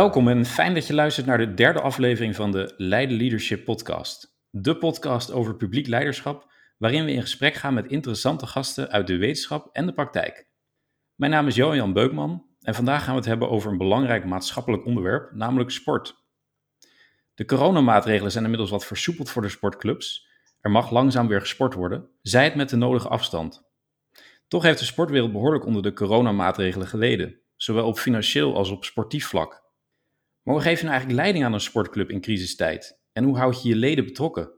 Welkom en fijn dat je luistert naar de derde aflevering van de Leiden Leadership Podcast. De podcast over publiek leiderschap, waarin we in gesprek gaan met interessante gasten uit de wetenschap en de praktijk. Mijn naam is Johan Beukman en vandaag gaan we het hebben over een belangrijk maatschappelijk onderwerp, namelijk sport. De coronamaatregelen zijn inmiddels wat versoepeld voor de sportclubs. Er mag langzaam weer gesport worden, zij het met de nodige afstand. Toch heeft de sportwereld behoorlijk onder de coronamaatregelen geleden, zowel op financieel als op sportief vlak. Maar hoe geef je nou eigenlijk leiding aan een sportclub in crisistijd? En hoe houd je je leden betrokken?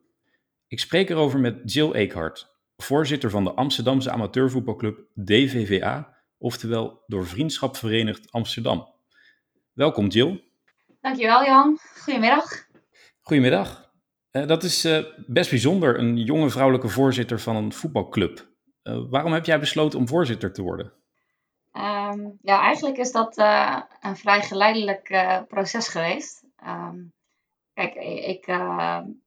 Ik spreek erover met Jill Eekhart, voorzitter van de Amsterdamse amateurvoetbalclub DVVA, oftewel door Vriendschap Verenigd Amsterdam. Welkom Jill. Dankjewel Jan. Goedemiddag. Goedemiddag. Uh, dat is uh, best bijzonder, een jonge vrouwelijke voorzitter van een voetbalclub. Uh, waarom heb jij besloten om voorzitter te worden? Um, ja, eigenlijk is dat een vrij geleidelijk proces geweest. Um, kijk, ik,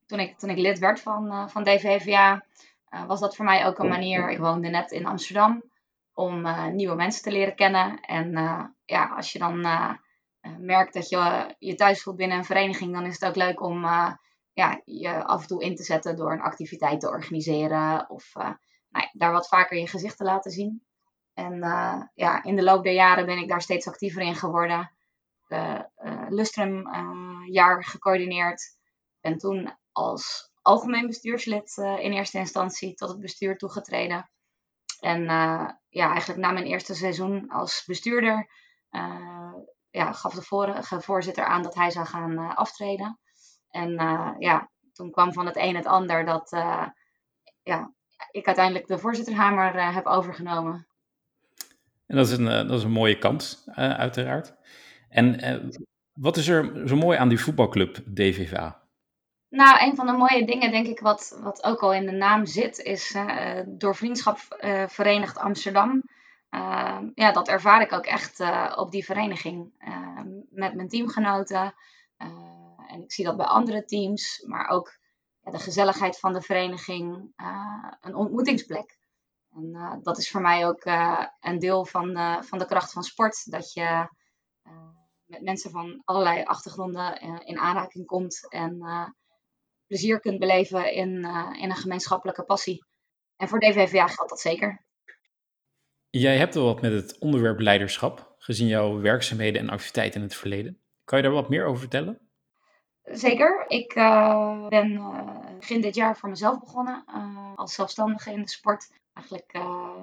toen, ik, toen ik lid werd van, van DVVA, was dat voor mij ook een manier. Ik woonde net in Amsterdam om nieuwe mensen te leren kennen. En ja, als je dan merkt dat je je thuis voelt binnen een vereniging, dan is het ook leuk om ja, je af en toe in te zetten door een activiteit te organiseren of nou, daar wat vaker je gezicht te laten zien. En uh, ja, in de loop der jaren ben ik daar steeds actiever in geworden. Uh, Lustrum jaar gecoördineerd. Ben toen als algemeen bestuurslid in eerste instantie tot het bestuur toegetreden. En ja, eigenlijk na mijn eerste seizoen als bestuurder ja, gaf de vorige voorzitter aan dat hij zou gaan aftreden. En uh, ja, toen kwam van het een het ander dat uh, ja, ik uiteindelijk de voorzitterhamer uh, heb overgenomen. En dat is een, dat is een mooie kans, uiteraard. En wat is er zo mooi aan die voetbalclub DVVA? Nou, een van de mooie dingen, denk ik, wat, wat ook al in de naam zit, is door Vriendschap Verenigd Amsterdam. ja, dat ervaar ik ook echt op die vereniging. met mijn teamgenoten. En ik zie dat bij andere teams, maar ook ja, de gezelligheid van de vereniging, uh, een ontmoetingsplek. En uh, dat is voor mij ook uh, een deel van de, van de kracht van sport. Dat je met mensen van allerlei achtergronden in aanraking komt en plezier kunt beleven in, in een gemeenschappelijke passie. En voor DVVA geldt dat zeker. Jij hebt wel wat met het onderwerp leiderschap, gezien jouw werkzaamheden en activiteiten in het verleden. Kan je daar wat meer over vertellen? Zeker. Ik ben begin dit jaar voor mezelf begonnen als zelfstandige in de sport. Eigenlijk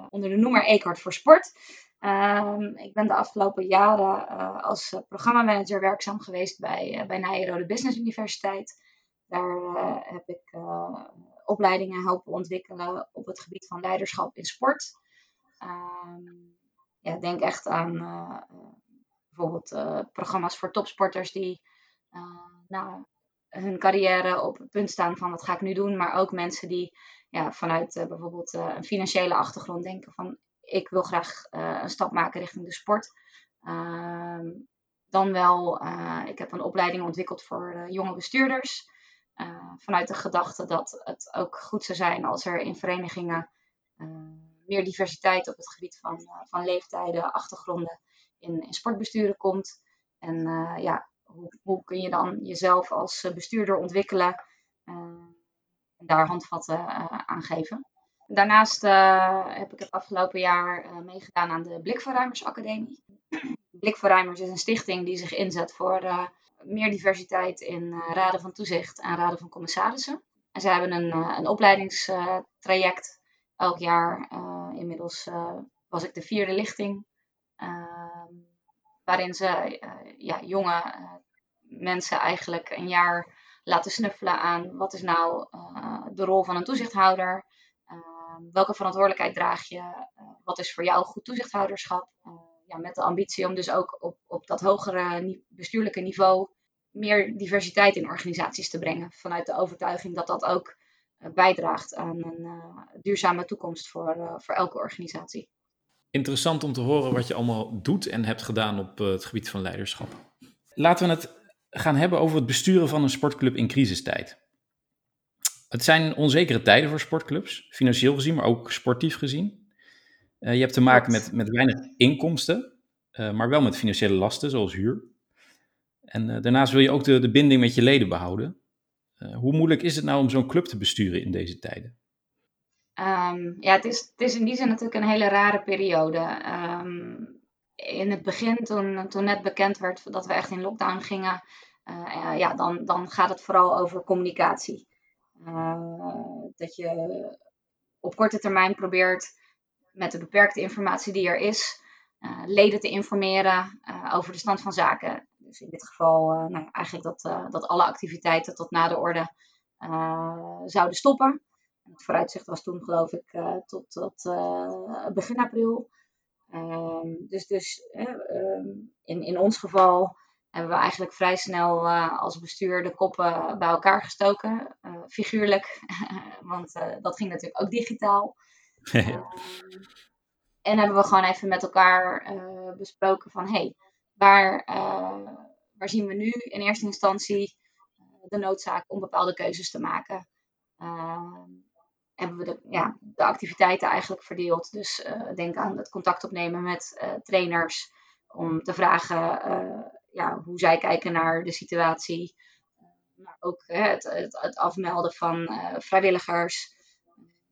onder de noemer Eekart voor Sport. Ehm, ik ben de afgelopen jaren als programmamanager werkzaam geweest bij, bij Nijrode Business Universiteit. Daar heb ik opleidingen helpen ontwikkelen op het gebied van leiderschap in sport. Ehm, ja, denk echt aan bijvoorbeeld programma's voor topsporters die nou, hun carrière op het punt staan van wat ga ik nu doen. Maar ook mensen die ja, vanuit uh, bijvoorbeeld uh, een financiële achtergrond denken van ik wil graag uh, een stap maken richting de sport. Ehm, dan wel, ik heb een opleiding ontwikkeld voor jonge bestuurders. vanuit de gedachte dat het ook goed zou zijn als er in verenigingen meer diversiteit op het gebied van, van leeftijden, achtergronden in, in sportbesturen komt. En ja, hoe, kun je dan jezelf als eh, bestuurder ontwikkelen eh, en daar handvatten eh, aan geven. Daarnaast heb ik het afgelopen jaar meegedaan aan de Blikverruimers Academie. Blikverruimers is een stichting die zich inzet voor meer diversiteit in raden van toezicht en raden van commissarissen. En ze hebben een, een opleidingstraject elk jaar. inmiddels was ik de vierde lichting. Waarin ze ja, jonge mensen eigenlijk een jaar laten snuffelen aan wat is nou uh, de rol van een toezichthouder. Uh, welke verantwoordelijkheid draag je? Wat is voor jou goed toezichthouderschap? ja, met de ambitie om dus ook op, op dat hogere bestuurlijke niveau meer diversiteit in organisaties te brengen. Vanuit de overtuiging dat dat ook bijdraagt aan een duurzame toekomst voor, voor elke organisatie. Interessant om te horen wat je allemaal doet en hebt gedaan op het gebied van leiderschap. Laten we het gaan hebben over het besturen van een sportclub in crisistijd. Het zijn onzekere tijden voor sportclubs, financieel gezien, maar ook sportief gezien. Uh, je hebt te maken met, met weinig inkomsten, uh, maar wel met financiële lasten, zoals huur. En daarnaast wil je ook de, de binding met je leden behouden. hoe moeilijk is het nou om zo'n club te besturen in deze tijden? Ehm, ja, het is, het is in die zin natuurlijk een hele rare periode. Ehm, in het begin, toen, toen net bekend werd dat we echt in lockdown gingen, uh, ja, dan, dan gaat het vooral over communicatie. Uh, dat je op korte termijn probeert met de beperkte informatie die er is, uh, leden te informeren over de stand van zaken. Dus in dit geval nou, eigenlijk dat, dat alle activiteiten tot na de orde zouden stoppen. Het vooruitzicht was toen geloof ik tot, tot begin april. Ehm, dus dus ehm, in, in ons geval hebben we eigenlijk vrij snel uh, als bestuur de koppen bij elkaar gestoken. Uh, figuurlijk, want uh, dat ging natuurlijk ook digitaal. Ehm, en hebben we gewoon even met elkaar besproken van... hé, hey, waar, waar zien we nu in eerste instantie de noodzaak om bepaalde keuzes te maken? Hebben we de, ja, de activiteiten eigenlijk verdeeld. Dus uh, denk aan het contact opnemen met uh, trainers om te vragen uh, ja, hoe zij kijken naar de situatie. maar ook het, het, het, afmelden van vrijwilligers.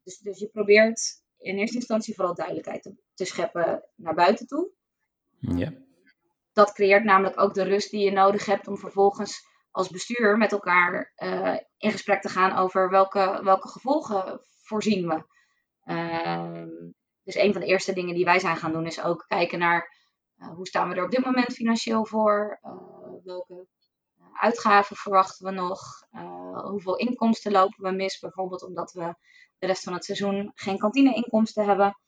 Dus, dus je probeert in eerste instantie vooral duidelijkheid te, te scheppen naar buiten toe. Ja. Dat creëert namelijk ook de rust die je nodig hebt om vervolgens als bestuur met elkaar in gesprek te gaan over welke, welke gevolgen voorzien we. Uh, dus een van de eerste dingen die wij zijn gaan doen is ook kijken naar uh, hoe staan we er op dit moment financieel voor? Uh, welke eh, uitgaven verwachten we nog? hoeveel inkomsten lopen we mis? Bijvoorbeeld omdat we de rest van het seizoen geen kantineinkomsten hebben.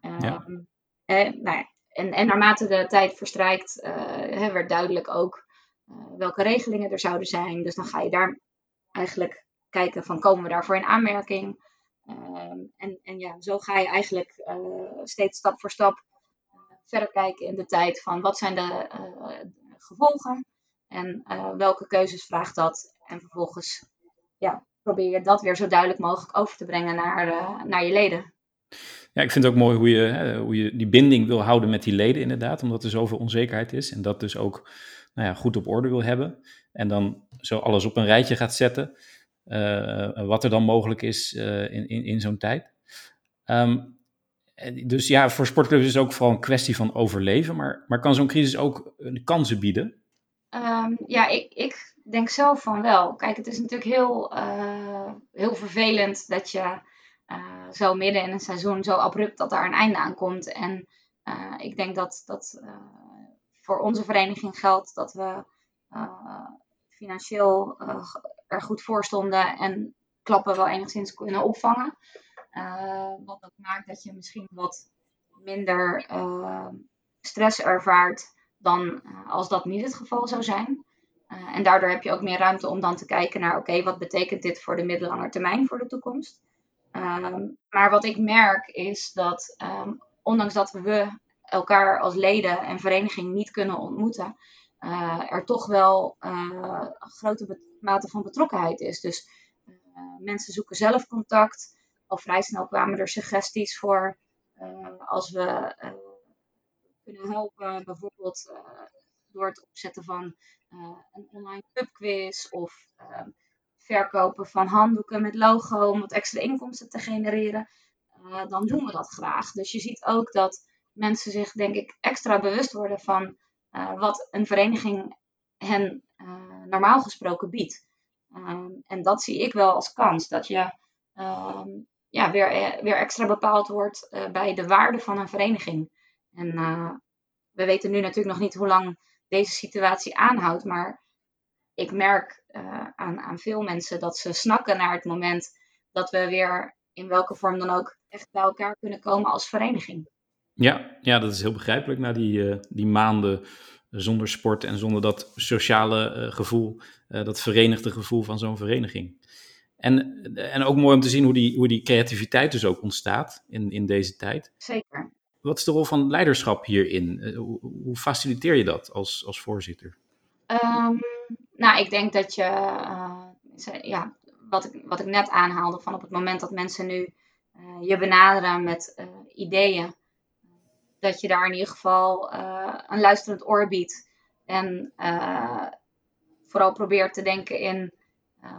Ja. En, nou ja, en, en, naarmate de tijd verstrijkt, werd duidelijk ook welke regelingen er zouden zijn. Dus dan ga je daar eigenlijk kijken van komen we daarvoor in aanmerking? Ehm, en, en ja, zo ga je eigenlijk eh, steeds stap voor stap eh, verder kijken in de tijd van wat zijn de uh, gevolgen en welke keuzes vraagt dat. En vervolgens ja, probeer je dat weer zo duidelijk mogelijk over te brengen naar, naar je leden. Ja, ik vind het ook mooi hoe je, hoe je die binding wil houden met die leden inderdaad, omdat er zoveel onzekerheid is en dat dus ook nou ja, goed op orde wil hebben. En dan zo alles op een rijtje gaat zetten. Eh, wat er dan mogelijk is eh, in, in, in zo'n tijd. Ehm, dus ja, voor sportclubs is het ook vooral een kwestie van overleven, maar, maar kan zo'n crisis ook kansen bieden? Um, ja, ik, ik denk zelf van wel. Kijk, het is natuurlijk heel, heel vervelend dat je zo midden in een seizoen zo abrupt dat daar een einde aan komt. En ik denk dat, dat voor onze vereniging geldt dat we financieel er goed voor stonden en klappen wel enigszins kunnen opvangen. Uh, wat ook maakt dat je misschien wat minder uh, stress ervaart dan als dat niet het geval zou zijn. en daardoor heb je ook meer ruimte om dan te kijken naar, oké, wat betekent dit voor de middellange termijn voor de toekomst? Ehm, maar wat ik merk is dat, um, ondanks dat we elkaar als leden en vereniging niet kunnen ontmoeten, er toch wel een grote mate van betrokkenheid is. Dus uh, mensen zoeken zelf contact. Al vrij snel kwamen er suggesties voor als we kunnen helpen, bijvoorbeeld door het opzetten van een online pubquiz of verkopen van handdoeken met logo om wat extra inkomsten te genereren. dan doen we dat graag. Dus je ziet ook dat mensen zich, denk ik, extra bewust worden van wat een vereniging hen normaal gesproken biedt. Ehm, en dat zie ik wel als kans, dat je ehm, ja, weer, eh, weer extra bepaald wordt bij de waarde van een vereniging. En we weten nu natuurlijk nog niet hoe lang deze situatie aanhoudt, maar ik merk aan, aan veel mensen dat ze snakken naar het moment dat we weer in welke vorm dan ook echt bij elkaar kunnen komen als vereniging. Ja, ja dat is heel begrijpelijk na die, die maanden zonder sport en zonder dat sociale uh, gevoel, uh, dat verenigde gevoel van zo'n vereniging. En, en ook mooi om te zien hoe die, hoe die creativiteit dus ook ontstaat in, in deze tijd. Zeker. Wat is de rol van leiderschap hierin? Hoe, hoe, faciliteer je dat als, als voorzitter? Um, nou, ik denk dat je, ja, wat ik, wat ik net aanhaalde, van op het moment dat mensen nu je benaderen met ideeën, dat je daar in ieder geval uh, een luisterend oor biedt. En uh, vooral probeert te denken in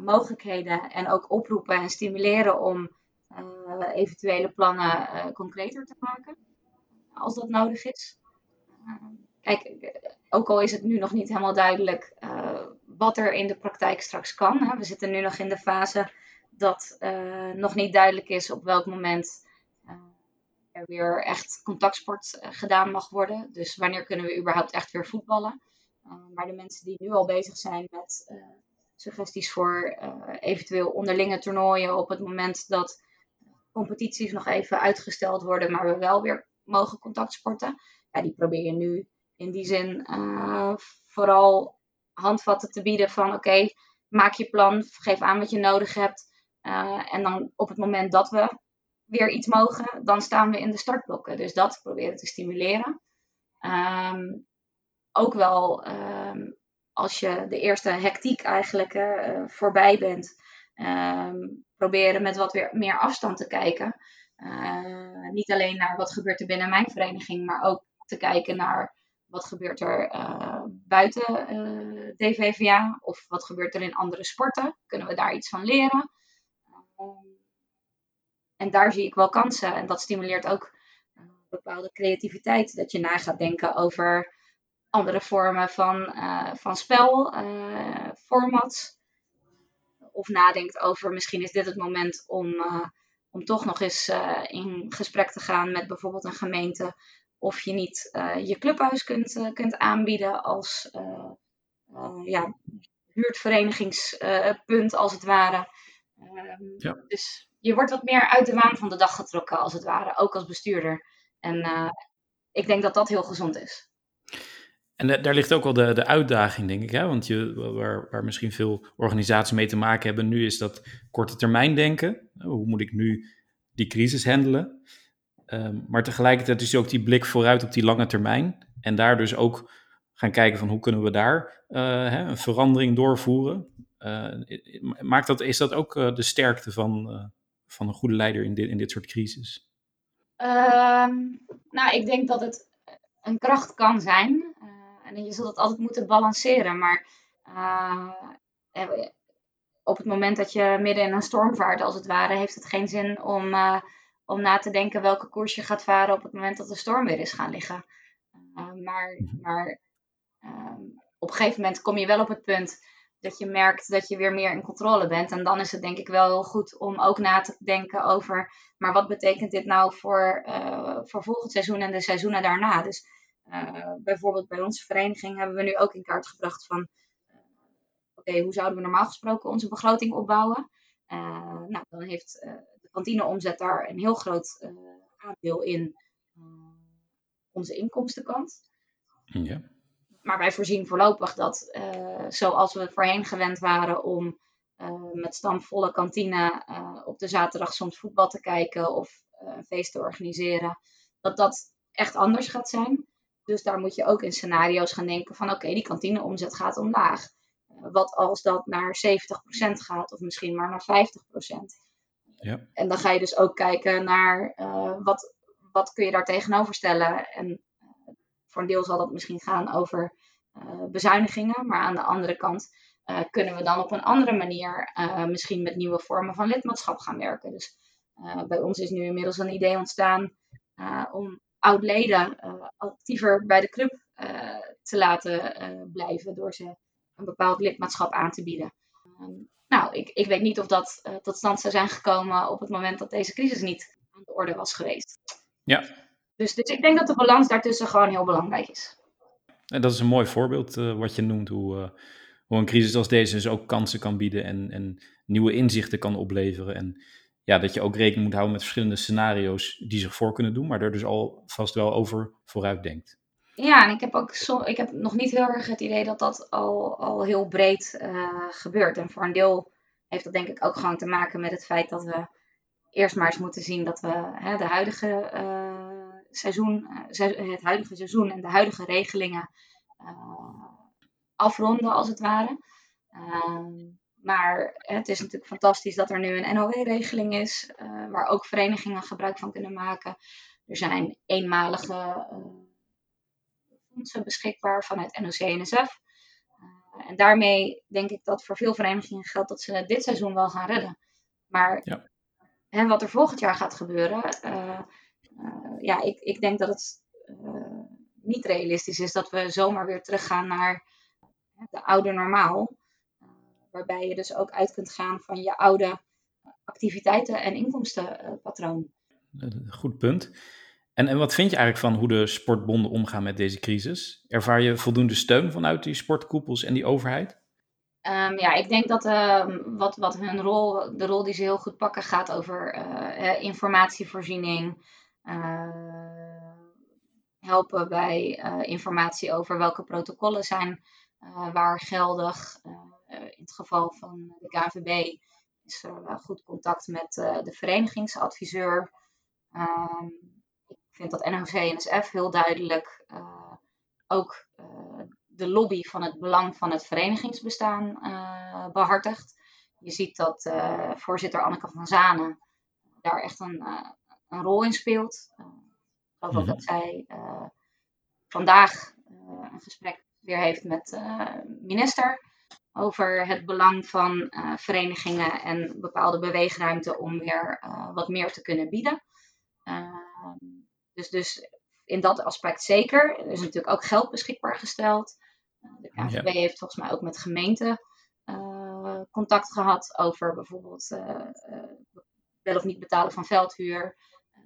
mogelijkheden en ook oproepen en stimuleren om eventuele plannen concreter te maken, als dat nodig is. kijk, ook al is het nu nog niet helemaal duidelijk wat er in de praktijk straks kan. Hè. We zitten nu nog in de fase dat nog niet duidelijk is op welk moment er weer echt contactsport eh, gedaan mag worden. Dus wanneer kunnen we überhaupt echt weer voetballen? Uh, maar de mensen die nu al bezig zijn met uh, suggesties voor eventueel onderlinge toernooien op het moment dat competities nog even uitgesteld worden, maar we wel weer mogen contactsporten. Ja, die probeer je nu in die zin vooral handvatten te bieden van oké, maak je plan, geef aan wat je nodig hebt. en dan op het moment dat we weer iets mogen, dan staan we in de startblokken. Dus dat proberen te stimuleren. Ehm, ook wel ehm, als je de eerste hectiek eigenlijk uh, voorbij bent, ehm, proberen met wat weer meer afstand te kijken. Uh, niet alleen naar wat gebeurt er binnen mijn vereniging, maar ook te kijken naar wat gebeurt er uh, buiten DVVA of wat gebeurt er in andere sporten. Kunnen we daar iets van leren? En daar zie ik wel kansen. En dat stimuleert ook eh, bepaalde creativiteit. Dat je na gaat denken over andere vormen van, uh, van spel, uh, formats. Of nadenkt over misschien is dit het moment om, om toch nog eens in gesprek te gaan met bijvoorbeeld een gemeente. Of je niet je clubhuis kunt, kunt aanbieden als ja, buurtverenigingspunt als het ware. Ehm, ja. Dus je wordt wat meer uit de waan van de dag getrokken, als het ware, ook als bestuurder. En uh, ik denk dat dat heel gezond is. En daar ligt ook wel de, de uitdaging, denk ik. Hè? Want je, waar, waar misschien veel organisaties mee te maken hebben nu, is dat korte termijn denken. Hoe moet ik nu die crisis handelen? Um, maar tegelijkertijd is ook die blik vooruit op die lange termijn. En daar dus ook gaan kijken van hoe kunnen we daar uh, hè, een verandering doorvoeren. Uh, maakt dat, is dat ook de sterkte van, van een goede leider in dit, in dit soort crisis? Um, nou, ik denk dat het een kracht kan zijn. Uh, en je zult het altijd moeten balanceren. Maar uh, op het moment dat je midden in een storm vaart, als het ware, heeft het geen zin om, uh, om na te denken welke koers je gaat varen op het moment dat de storm weer is gaan liggen. maar mhm. maar um, op een gegeven moment kom je wel op het punt dat je merkt dat je weer meer in controle bent. En dan is het denk ik wel heel goed om ook na te denken over, maar wat betekent dit nou voor, uh, voor volgend seizoen en de seizoenen daarna? Dus uh, bijvoorbeeld bij onze vereniging hebben we nu ook in kaart gebracht van, uh, oké, hoe zouden we normaal gesproken onze begroting opbouwen? nou, dan heeft de kantineomzet daar een heel groot aandeel in onze inkomstenkant. Ja. Maar wij voorzien voorlopig dat, uh, zoals we voorheen gewend waren om uh, met stamvolle kantine uh, op de zaterdag soms voetbal te kijken of een feest te organiseren, dat dat echt anders gaat zijn. Dus daar moet je ook in scenario's gaan denken van oké, okay, die kantineomzet gaat omlaag. wat als dat naar 70% gaat of misschien maar naar 50%? Ja. En dan ga je dus ook kijken naar wat, wat kun je daar tegenover stellen. En voor een deel zal dat misschien gaan over uh, bezuinigingen, maar aan de andere kant uh, kunnen we dan op een andere manier uh, misschien met nieuwe vormen van lidmaatschap gaan werken. Dus bij ons is nu inmiddels een idee ontstaan om oud-leden actiever bij de club te laten blijven door ze een bepaald lidmaatschap aan te bieden. Ehm, nou, ik, ik weet niet of dat tot stand zou zijn gekomen op het moment dat deze crisis niet aan de orde was geweest. Ja, dus, dus ik denk dat de balans daartussen gewoon heel belangrijk is. En dat is een mooi voorbeeld uh, wat je noemt, hoe, uh, hoe een crisis als deze dus ook kansen kan bieden en, en nieuwe inzichten kan opleveren. En ja, dat je ook rekening moet houden met verschillende scenario's die zich voor kunnen doen, maar er dus al vast wel over vooruit denkt. Ja, en ik heb ook ik heb nog niet heel erg het idee dat dat al, al heel breed uh, gebeurt. En voor een deel heeft dat denk ik ook gewoon te maken met het feit dat we eerst maar eens moeten zien dat we hè, de huidige seizoen, eh, het huidige seizoen en de huidige regelingen eh, afronden, als het ware. Ehm, maar het is natuurlijk fantastisch dat er nu een NOW-regeling is, eh, waar ook verenigingen gebruik van kunnen maken. Er zijn eenmalige fondsen beschikbaar vanuit NOC-NSF. en daarmee denk ik dat voor veel verenigingen geldt dat ze dit seizoen wel gaan redden. Maar Ja. hè, wat er volgend jaar gaat gebeuren, eh, eh, ja, ik, ik denk dat het eh, niet realistisch is dat we zomaar weer teruggaan naar de oude normaal. Eh, waarbij je dus ook uit kunt gaan van je oude activiteiten en inkomstenpatroon. Eh, Goed punt. En, en wat vind je eigenlijk van hoe de sportbonden omgaan met deze crisis? Ervaar je voldoende steun vanuit die sportkoepels en die overheid? Ehm, ja, ik denk dat ehm, wat, wat hun rol, de rol die ze heel goed pakken, gaat over eh, eh, informatievoorziening. Eh, helpen bij eh, informatie over welke protocollen zijn eh, waar geldig. In het geval van de KVB is er goed contact met de verenigingsadviseur. Ehm, ik vind dat NOC-NSF heel duidelijk ook de lobby van het belang van het verenigingsbestaan eh, behartigt. Je ziet dat voorzitter Anneke van Zanen daar echt een, een rol in speelt. Eh, ik geloof ook Mhm. dat zij eh, vandaag eh, een gesprek weer heeft met de minister over het belang van eh, verenigingen en bepaalde beweegruimte om weer eh, wat meer te kunnen bieden. Ehm, dus, dus in dat aspect zeker. Er is natuurlijk ook geld beschikbaar gesteld. De KVB Ja. heeft volgens mij ook met gemeenten contact gehad over bijvoorbeeld wel of niet betalen van veldhuur.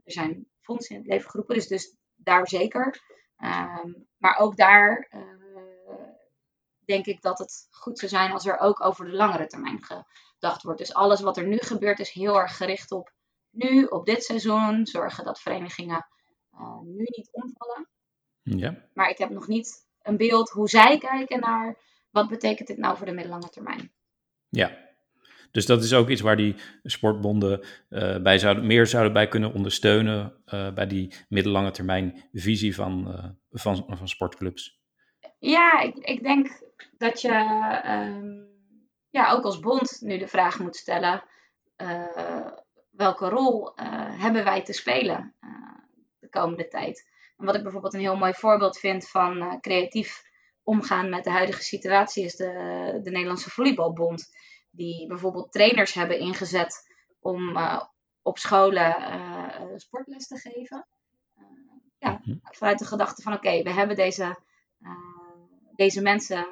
Er zijn fondsen in het leven geroepen, dus, dus daar zeker. Um, maar ook daar uh, denk ik dat het goed zou zijn als er ook over de langere termijn gedacht wordt. Dus alles wat er nu gebeurt is heel erg gericht op nu, op dit seizoen. Zorgen dat verenigingen uh, nu niet omvallen. Ja. Maar ik heb nog niet een beeld hoe zij kijken naar wat betekent dit nou voor de middellange termijn. Ja, dus dat is ook iets waar die sportbonden uh, bij zouden, meer zouden bij kunnen ondersteunen uh, bij die middellange termijn visie van, uh, van, van sportclubs. Ja, ik, ik denk dat je um, ja, ook als bond nu de vraag moet stellen: welke rol hebben wij te spelen de komende tijd? En wat ik bijvoorbeeld een heel mooi voorbeeld vind van creatief omgaan met de huidige situatie is de, de Nederlandse Volleybalbond. Die bijvoorbeeld trainers hebben ingezet om uh, op scholen uh, sportles te geven. Ja, Mhm. vanuit de gedachte van oké, okay, we hebben deze, deze mensen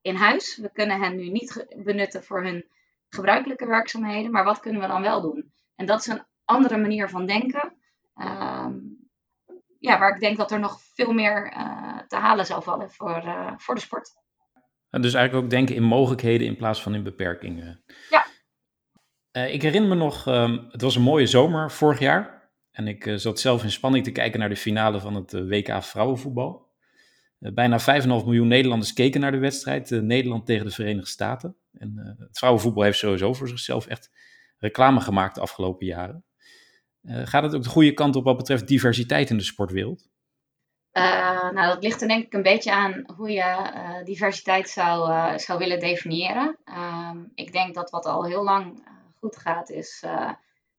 in huis. We kunnen hen nu niet benutten voor hun gebruikelijke werkzaamheden, maar wat kunnen we dan wel doen? En dat is een andere manier van denken. Uh, ja, waar ik denk dat er nog veel meer te halen zou vallen voor, voor de sport. Dus eigenlijk ook denken in mogelijkheden in plaats van in beperkingen. Ja. Uh, ik herinner me nog, um, het was een mooie zomer vorig jaar. En ik uh, zat zelf in spanning te kijken naar de finale van het uh, WK vrouwenvoetbal. Bijna 5,5 miljoen Nederlanders keken naar de wedstrijd. Nederland tegen de Verenigde Staten. En het vrouwenvoetbal heeft sowieso voor zichzelf echt reclame gemaakt de afgelopen jaren. Uh, gaat het ook de goede kant op wat betreft diversiteit in de sportwereld? Uh, nou, dat ligt er denk ik een beetje aan hoe je uh, diversiteit zou, uh, zou willen definiëren. Um, ik denk dat wat al heel lang goed gaat, is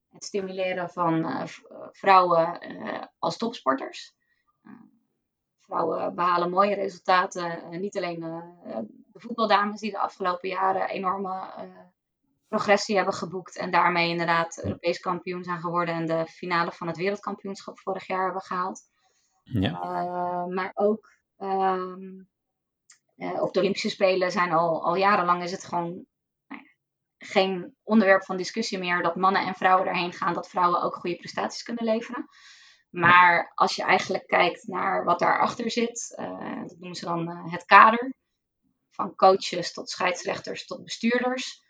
het stimuleren van vrouwen als topsporters. Vrouwen behalen mooie resultaten. Niet alleen de voetbaldames die de afgelopen jaren enorme progressie hebben geboekt en daarmee inderdaad Europees kampioen zijn geworden en de finale van het wereldkampioenschap vorig jaar hebben gehaald. Ja. Uh, maar ook um, uh, op de Olympische Spelen zijn al, al jarenlang is het gewoon nou geen onderwerp van discussie meer dat mannen en vrouwen daarheen gaan, dat vrouwen ook goede prestaties kunnen leveren. Maar als je eigenlijk kijkt naar wat daarachter zit, uh, dat noemen ze dan het kader, van coaches tot scheidsrechters tot bestuurders,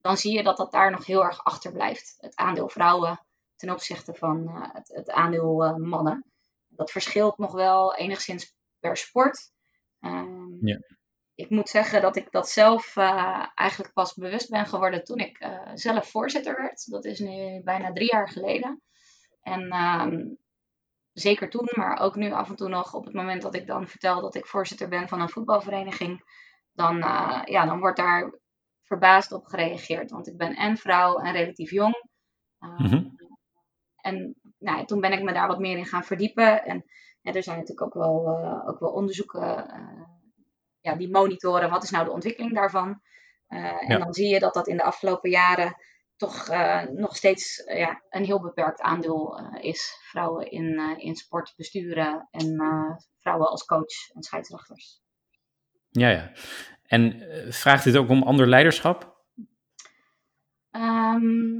dan zie je dat dat daar nog heel erg achter blijft. Het aandeel vrouwen ten opzichte van het, het, aandeel mannen. Dat verschilt nog wel enigszins per sport. Um, ja. Ik moet zeggen dat ik dat zelf uh, eigenlijk pas bewust ben geworden toen ik zelf voorzitter werd. Dat is nu bijna drie jaar geleden. En um, zeker toen, maar ook nu af en toe nog op het moment dat ik dan vertel dat ik voorzitter ben van een voetbalvereniging, dan, uh, ja, dan wordt daar verbaasd op gereageerd. Want ik ben en vrouw en relatief jong. Uh, Mhm. En nou, toen ben ik me daar wat meer in gaan verdiepen. En ja, er zijn natuurlijk ook wel, uh, ook wel onderzoeken uh, ja, die monitoren wat is nou de ontwikkeling daarvan. en dan zie je dat dat in de afgelopen jaren toch nog steeds ja, een heel beperkt aandeel is. Vrouwen in, in sport besturen en vrouwen als coach en scheidsrechters. Ja, ja. En vraagt dit ook om ander leiderschap? Ehm,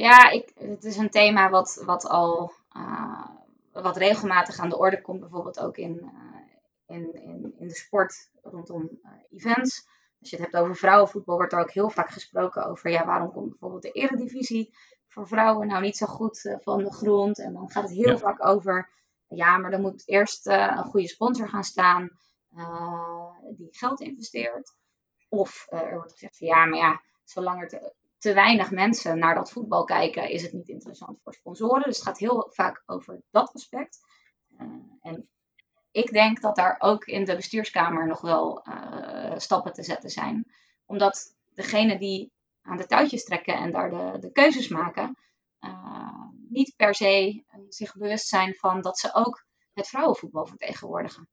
ja, ik, het is een thema wat, wat al uh, wat regelmatig aan de orde komt, bijvoorbeeld ook in, uh, in, in, in de sport rondom uh, events. Als je het hebt over vrouwenvoetbal, wordt er ook heel vaak gesproken over ja, waarom komt bijvoorbeeld de eredivisie voor vrouwen nou niet zo goed van de grond. En dan gaat het heel vaak over, ja, maar er moet eerst een goede sponsor gaan staan die geld investeert. Of er wordt gezegd van ja, maar ja, zolang er te weinig mensen naar dat voetbal kijken, is het niet interessant voor sponsoren. Dus het gaat heel vaak over dat aspect. Uh, en ik denk dat daar ook in de bestuurskamer nog wel uh, stappen te zetten zijn. Omdat degene die aan de touwtjes trekken en daar de, de keuzes maken, uh, niet per se zich bewust zijn van dat ze ook het vrouwenvoetbal vertegenwoordigen.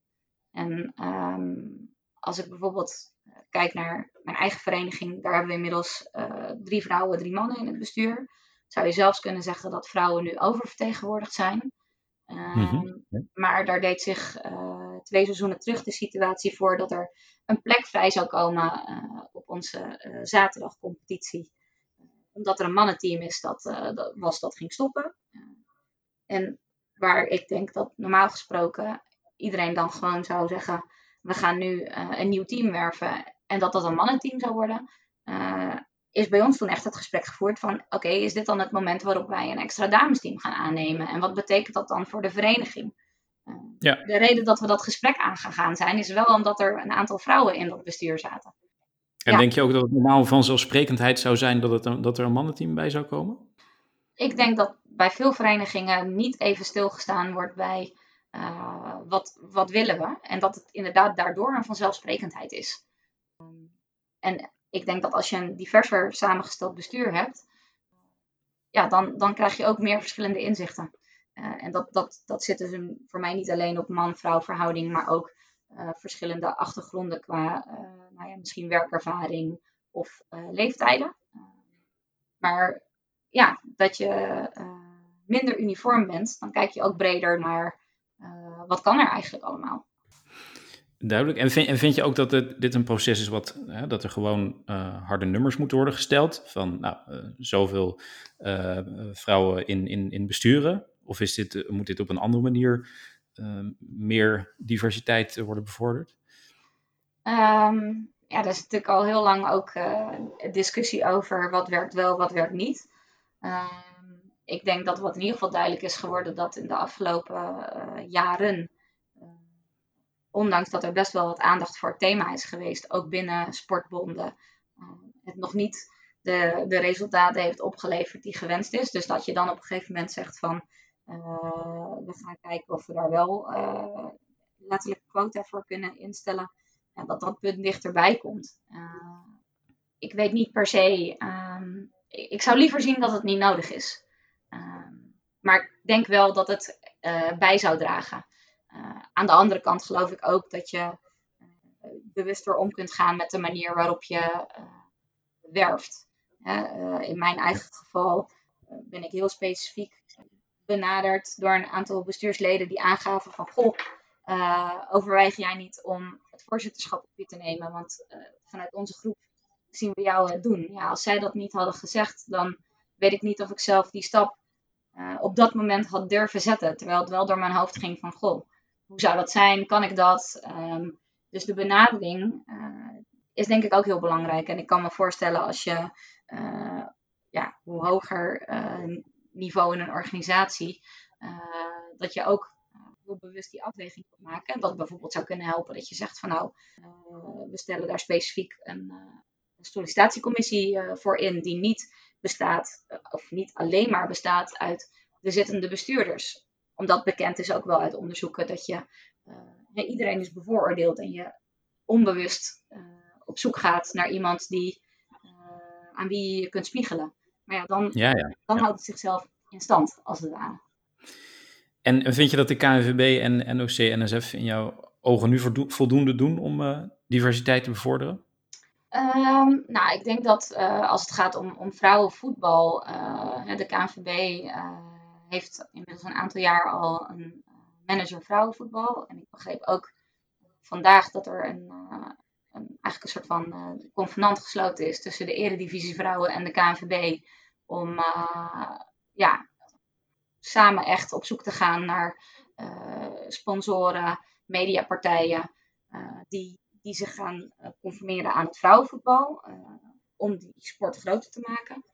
En um, als ik bijvoorbeeld kijk naar mijn eigen vereniging, daar hebben we inmiddels uh, drie vrouwen, drie mannen in het bestuur. Zou je zelfs kunnen zeggen dat vrouwen nu oververtegenwoordigd zijn. Um, Maar daar deed zich uh, twee seizoenen terug de situatie voor dat er een plek vrij zou komen op onze zaterdagcompetitie. Omdat er een mannenteam is dat, dat was dat ging stoppen. en waar ik denk dat normaal gesproken iedereen dan gewoon zou zeggen: we gaan nu een nieuw team werven en dat dat een mannenteam zou worden, uh, is bij ons toen echt het gesprek gevoerd van oké, is dit dan het moment waarop wij een extra damesteam gaan aannemen? En wat betekent dat dan voor de vereniging? Uh, ja. De reden dat we dat gesprek aangegaan zijn, is wel omdat er een aantal vrouwen in dat bestuur zaten. En denk je ook dat het normaal vanzelfsprekendheid zou zijn dat, het een, dat er een mannenteam bij zou komen? Ik denk dat bij veel verenigingen niet even stilgestaan wordt bij uh, wat, wat willen we. En dat het inderdaad daardoor een vanzelfsprekendheid is. En ik denk dat als je een diverser samengesteld bestuur hebt, ja, dan, dan krijg je ook meer verschillende inzichten. Uh, en dat, dat, dat zit dus voor mij niet alleen op man-vrouw verhouding, maar ook uh, verschillende achtergronden qua nou ja, misschien werkervaring of leeftijden. maar ja, dat je minder uniform bent, dan kijk je ook breder naar wat kan er eigenlijk allemaal. Duidelijk. En vind, en vind je ook dat het, dit een proces is wat, hè, dat er gewoon uh, harde nummers moeten worden gesteld? Van nou, uh, zoveel uh, vrouwen in, in, in besturen? Of is dit, moet dit op een andere manier meer diversiteit worden bevorderd? Um, ja, er is natuurlijk al heel lang ook discussie over wat werkt wel, wat werkt niet. Ik denk dat wat in ieder geval duidelijk is geworden dat in de afgelopen jaren ondanks dat er best wel wat aandacht voor het thema is geweest, ook binnen sportbonden, uh, het nog niet de, de resultaten heeft opgeleverd die gewenst is. Dus dat je dan op een gegeven moment zegt van we gaan kijken of we daar wel letterlijk quota voor kunnen instellen. En dat dat punt dichterbij komt. ik weet niet per se. Um, ik zou liever zien dat het niet nodig is. Ehm, maar ik denk wel dat het bij zou dragen. Uh, aan de andere kant geloof ik ook dat je uh, bewuster om kunt gaan met de manier waarop je uh, werft. in mijn eigen geval ben ik heel specifiek benaderd door een aantal bestuursleden die aangaven van goh, overweeg jij niet om het voorzitterschap op je te nemen, want vanuit onze groep zien we jou het doen. Ja, als zij dat niet hadden gezegd, dan weet ik niet of ik zelf die stap op dat moment had durven zetten. Terwijl het wel door mijn hoofd ging van goh, hoe zou dat zijn? Kan ik dat? Ehm, dus de benadering uh, is denk ik ook heel belangrijk. En ik kan me voorstellen als je, uh, ja, hoe hoger niveau in een organisatie, dat je ook heel bewust die afweging moet maken. En dat bijvoorbeeld zou kunnen helpen dat je zegt van nou, we stellen daar specifiek een, een sollicitatiecommissie voor in die niet bestaat, of niet alleen maar bestaat uit de zittende bestuurders omdat bekend is ook wel uit onderzoeken dat je uh, iedereen is bevooroordeeld en je onbewust uh, op zoek gaat naar iemand die, uh, aan wie je kunt spiegelen. Maar ja, dan, ja, ja, dan houdt het zichzelf in stand, als het ware. En vind je dat de KNVB en NOC, NSF in jouw ogen nu voldoende doen om diversiteit te bevorderen? Um, nou, ik denk dat uh, als het gaat om, om vrouwenvoetbal, uh, de KNVB uh, heeft inmiddels een aantal jaar al een manager vrouwenvoetbal. En ik begreep ook vandaag dat er een, een eigenlijk een soort van convenant gesloten is tussen de Eredivisie Vrouwen en de KNVB. Om ja, samen echt op zoek te gaan naar sponsoren, mediapartijen die die zich gaan eh, conformeren aan het vrouwenvoetbal. Eh, om die sport groter te maken.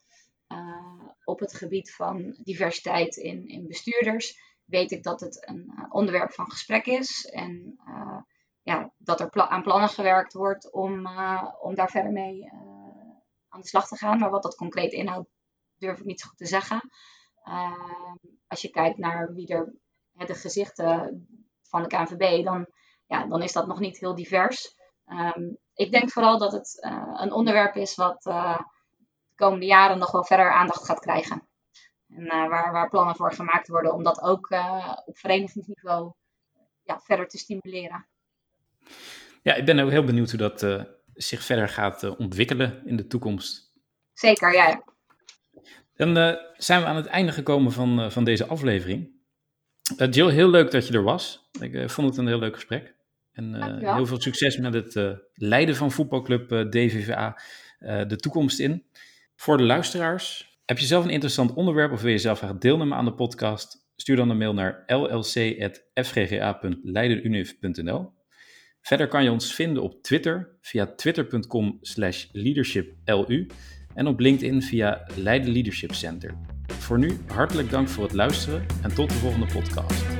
Eh, op het gebied van diversiteit in, in bestuurders weet ik dat het een onderwerp van gesprek is. En ja, dat er aan plannen gewerkt wordt om, om daar verder mee aan de slag te gaan. Maar wat dat concreet inhoudt, durf ik niet zo goed te zeggen. als je kijkt naar wie er de gezichten van de KNVB, dan, ja, dan is dat nog niet heel divers. Ehm, ik denk vooral dat het uh, een onderwerp is wat uh, de komende jaren nog wel verder aandacht gaat krijgen. En uh, waar, waar plannen voor gemaakt worden om dat ook op verenigingsniveau ja, verder te stimuleren. Ja, ik ben ook heel benieuwd hoe dat zich verder gaat ontwikkelen in de toekomst. Zeker, ja. Dan zijn we aan het einde gekomen van, van deze aflevering. Jill, heel leuk dat je er was. Ik vond het een heel leuk gesprek. En uh, heel veel succes met het uh, leiden van voetbalclub uh, DVVA de toekomst in. Voor de luisteraars, heb je zelf een interessant onderwerp of wil je zelf graag deelnemen aan de podcast? Stuur dan een mail naar llc.fgga.leidenuniv.nl. Verder kan je ons vinden op Twitter via twitter.com slash leadershiplu en op LinkedIn via Leiden Leadership Center. Voor nu hartelijk dank voor het luisteren en tot de volgende podcast.